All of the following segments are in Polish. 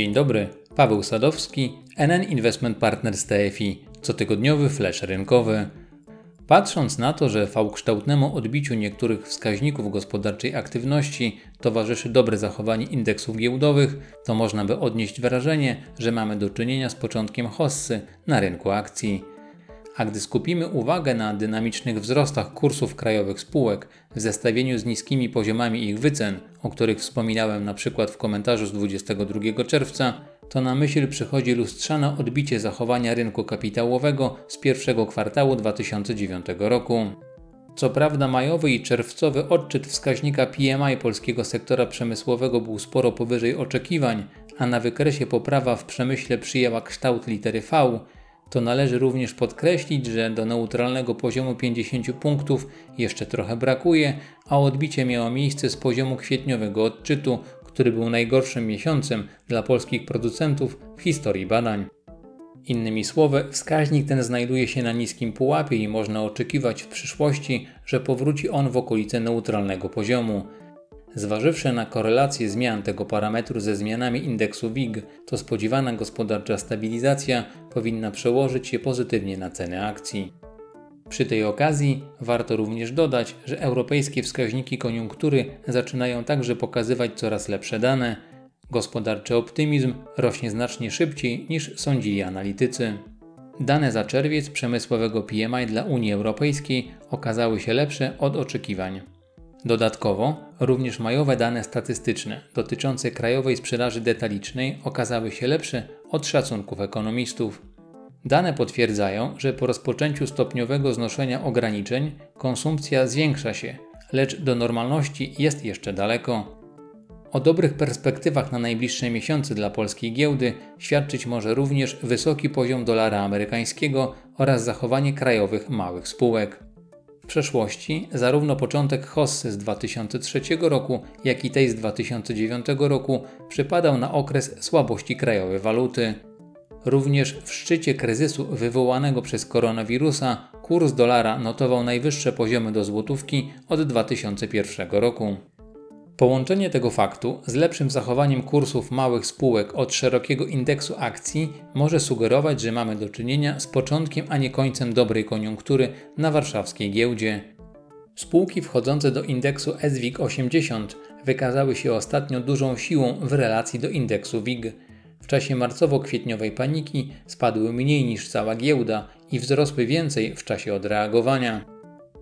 Dzień dobry, Paweł Sadowski, NN Investment Partners TFI, cotygodniowy flash rynkowy. Patrząc na to, że V-kształtnemu odbiciu niektórych wskaźników gospodarczej aktywności towarzyszy dobre zachowanie indeksów giełdowych, to można by odnieść wrażenie, że mamy do czynienia z początkiem hossy na rynku akcji. A gdy skupimy uwagę na dynamicznych wzrostach kursów krajowych spółek w zestawieniu z niskimi poziomami ich wycen, o których wspominałem na przykład w komentarzu z 22 czerwca, to na myśl przychodzi lustrzane odbicie zachowania rynku kapitałowego z pierwszego kwartału 2009 roku. Co prawda majowy i czerwcowy odczyt wskaźnika PMI polskiego sektora przemysłowego był sporo powyżej oczekiwań, a na wykresie poprawa w przemyśle przyjęła kształt litery V, to należy również podkreślić, że do neutralnego poziomu 50 punktów jeszcze trochę brakuje, a odbicie miało miejsce z poziomu kwietniowego odczytu, który był najgorszym miesiącem dla polskich producentów w historii badań. Innymi słowy, wskaźnik ten znajduje się na niskim pułapie i można oczekiwać w przyszłości, że powróci on w okolice neutralnego poziomu. Zważywszy na korelację zmian tego parametru ze zmianami indeksu WIG, to spodziewana gospodarcza stabilizacja powinna przełożyć się pozytywnie na ceny akcji. Przy tej okazji warto również dodać, że europejskie wskaźniki koniunktury zaczynają także pokazywać coraz lepsze dane. Gospodarczy optymizm rośnie znacznie szybciej niż sądzili analitycy. Dane za czerwiec przemysłowego PMI dla Unii Europejskiej okazały się lepsze od oczekiwań. Dodatkowo, również majowe dane statystyczne dotyczące krajowej sprzedaży detalicznej okazały się lepsze od szacunków ekonomistów. Dane potwierdzają, że po rozpoczęciu stopniowego znoszenia ograniczeń konsumpcja zwiększa się, lecz do normalności jest jeszcze daleko. O dobrych perspektywach na najbliższe miesiące dla polskiej giełdy świadczyć może również wysoki poziom dolara amerykańskiego oraz zachowanie krajowych małych spółek przeszłości zarówno początek hossy z 2003 roku, jak i tej z 2009 roku przypadał na okres słabości krajowej waluty. Również w szczycie kryzysu wywołanego przez koronawirusa kurs dolara notował najwyższe poziomy do złotówki od 2001 roku. Połączenie tego faktu z lepszym zachowaniem kursów małych spółek od szerokiego indeksu akcji może sugerować, że mamy do czynienia z początkiem, a nie końcem dobrej koniunktury na warszawskiej giełdzie. Spółki wchodzące do indeksu SWIG 80 wykazały się ostatnio dużą siłą w relacji do indeksu WIG. W czasie marcowo-kwietniowej paniki spadły mniej niż cała giełda i wzrosły więcej w czasie odreagowania.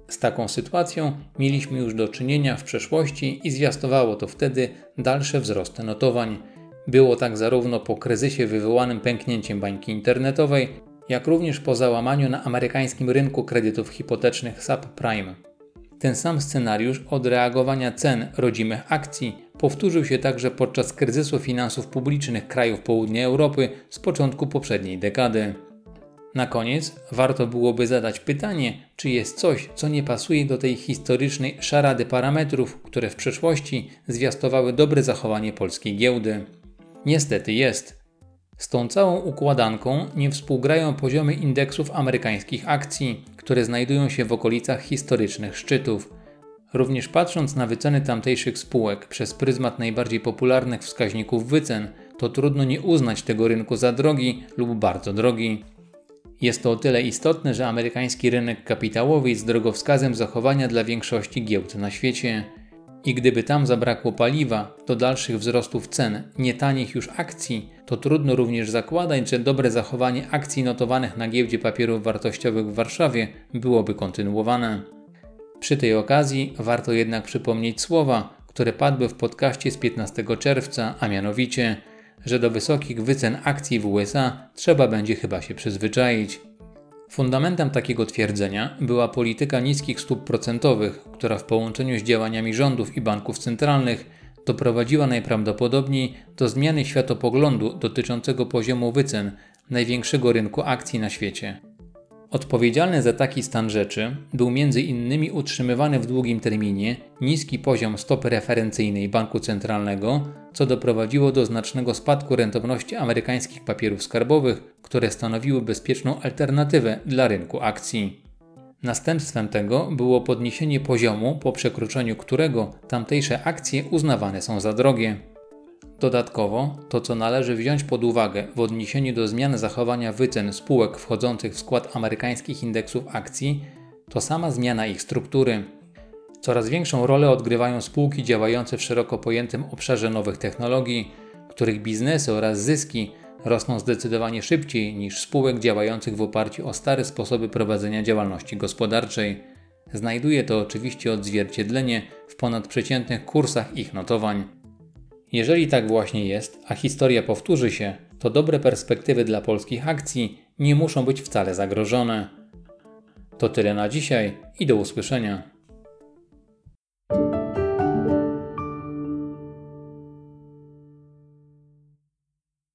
Z taką sytuacją mieliśmy już do czynienia w przeszłości i zwiastowało to wtedy dalsze wzrosty notowań. Było tak zarówno po kryzysie wywołanym pęknięciem bańki internetowej, jak również po załamaniu na amerykańskim rynku kredytów hipotecznych subprime. Ten sam scenariusz odreagowania cen rodzimych akcji powtórzył się także podczas kryzysu finansów publicznych krajów południa Europy z początku poprzedniej dekady. Na koniec warto byłoby zadać pytanie, czy jest coś, co nie pasuje do tej historycznej szarady parametrów, które w przeszłości zwiastowały dobre zachowanie polskiej giełdy. Niestety jest. Z tą całą układanką nie współgrają poziomy indeksów amerykańskich akcji, które znajdują się w okolicach historycznych szczytów. Również patrząc na wyceny tamtejszych spółek przez pryzmat najbardziej popularnych wskaźników wycen, to trudno nie uznać tego rynku za drogi lub bardzo drogi. Jest to o tyle istotne, że amerykański rynek kapitałowy jest drogowskazem zachowania dla większości giełd na świecie. I gdyby tam zabrakło paliwa do dalszych wzrostów cen nie tanich już akcji, to trudno również zakładać, że dobre zachowanie akcji notowanych na giełdzie papierów wartościowych w Warszawie byłoby kontynuowane. Przy tej okazji warto jednak przypomnieć słowa, które padły w podcaście z 15 czerwca, a mianowicie – że do wysokich wycen akcji w USA trzeba będzie chyba się przyzwyczaić. Fundamentem takiego twierdzenia była polityka niskich stóp procentowych, która w połączeniu z działaniami rządów i banków centralnych doprowadziła najprawdopodobniej do zmiany światopoglądu dotyczącego poziomu wycen największego rynku akcji na świecie. Odpowiedzialny za taki stan rzeczy był innymi utrzymywany w długim terminie niski poziom stopy referencyjnej banku centralnego, co doprowadziło do znacznego spadku rentowności amerykańskich papierów skarbowych, które stanowiły bezpieczną alternatywę dla rynku akcji. Następstwem tego było podniesienie poziomu, po przekroczeniu którego tamtejsze akcje uznawane są za drogie. Dodatkowo, to co należy wziąć pod uwagę w odniesieniu do zmian zachowania wycen spółek wchodzących w skład amerykańskich indeksów akcji, to sama zmiana ich struktury. Coraz większą rolę odgrywają spółki działające w szeroko pojętym obszarze nowych technologii, których biznesy oraz zyski rosną zdecydowanie szybciej niż spółek działających w oparciu o stare sposoby prowadzenia działalności gospodarczej. Znajduje to oczywiście odzwierciedlenie w ponadprzeciętnych kursach ich notowań. Jeżeli tak właśnie jest, a historia powtórzy się, to dobre perspektywy dla polskich akcji nie muszą być wcale zagrożone. To tyle na dzisiaj i do usłyszenia.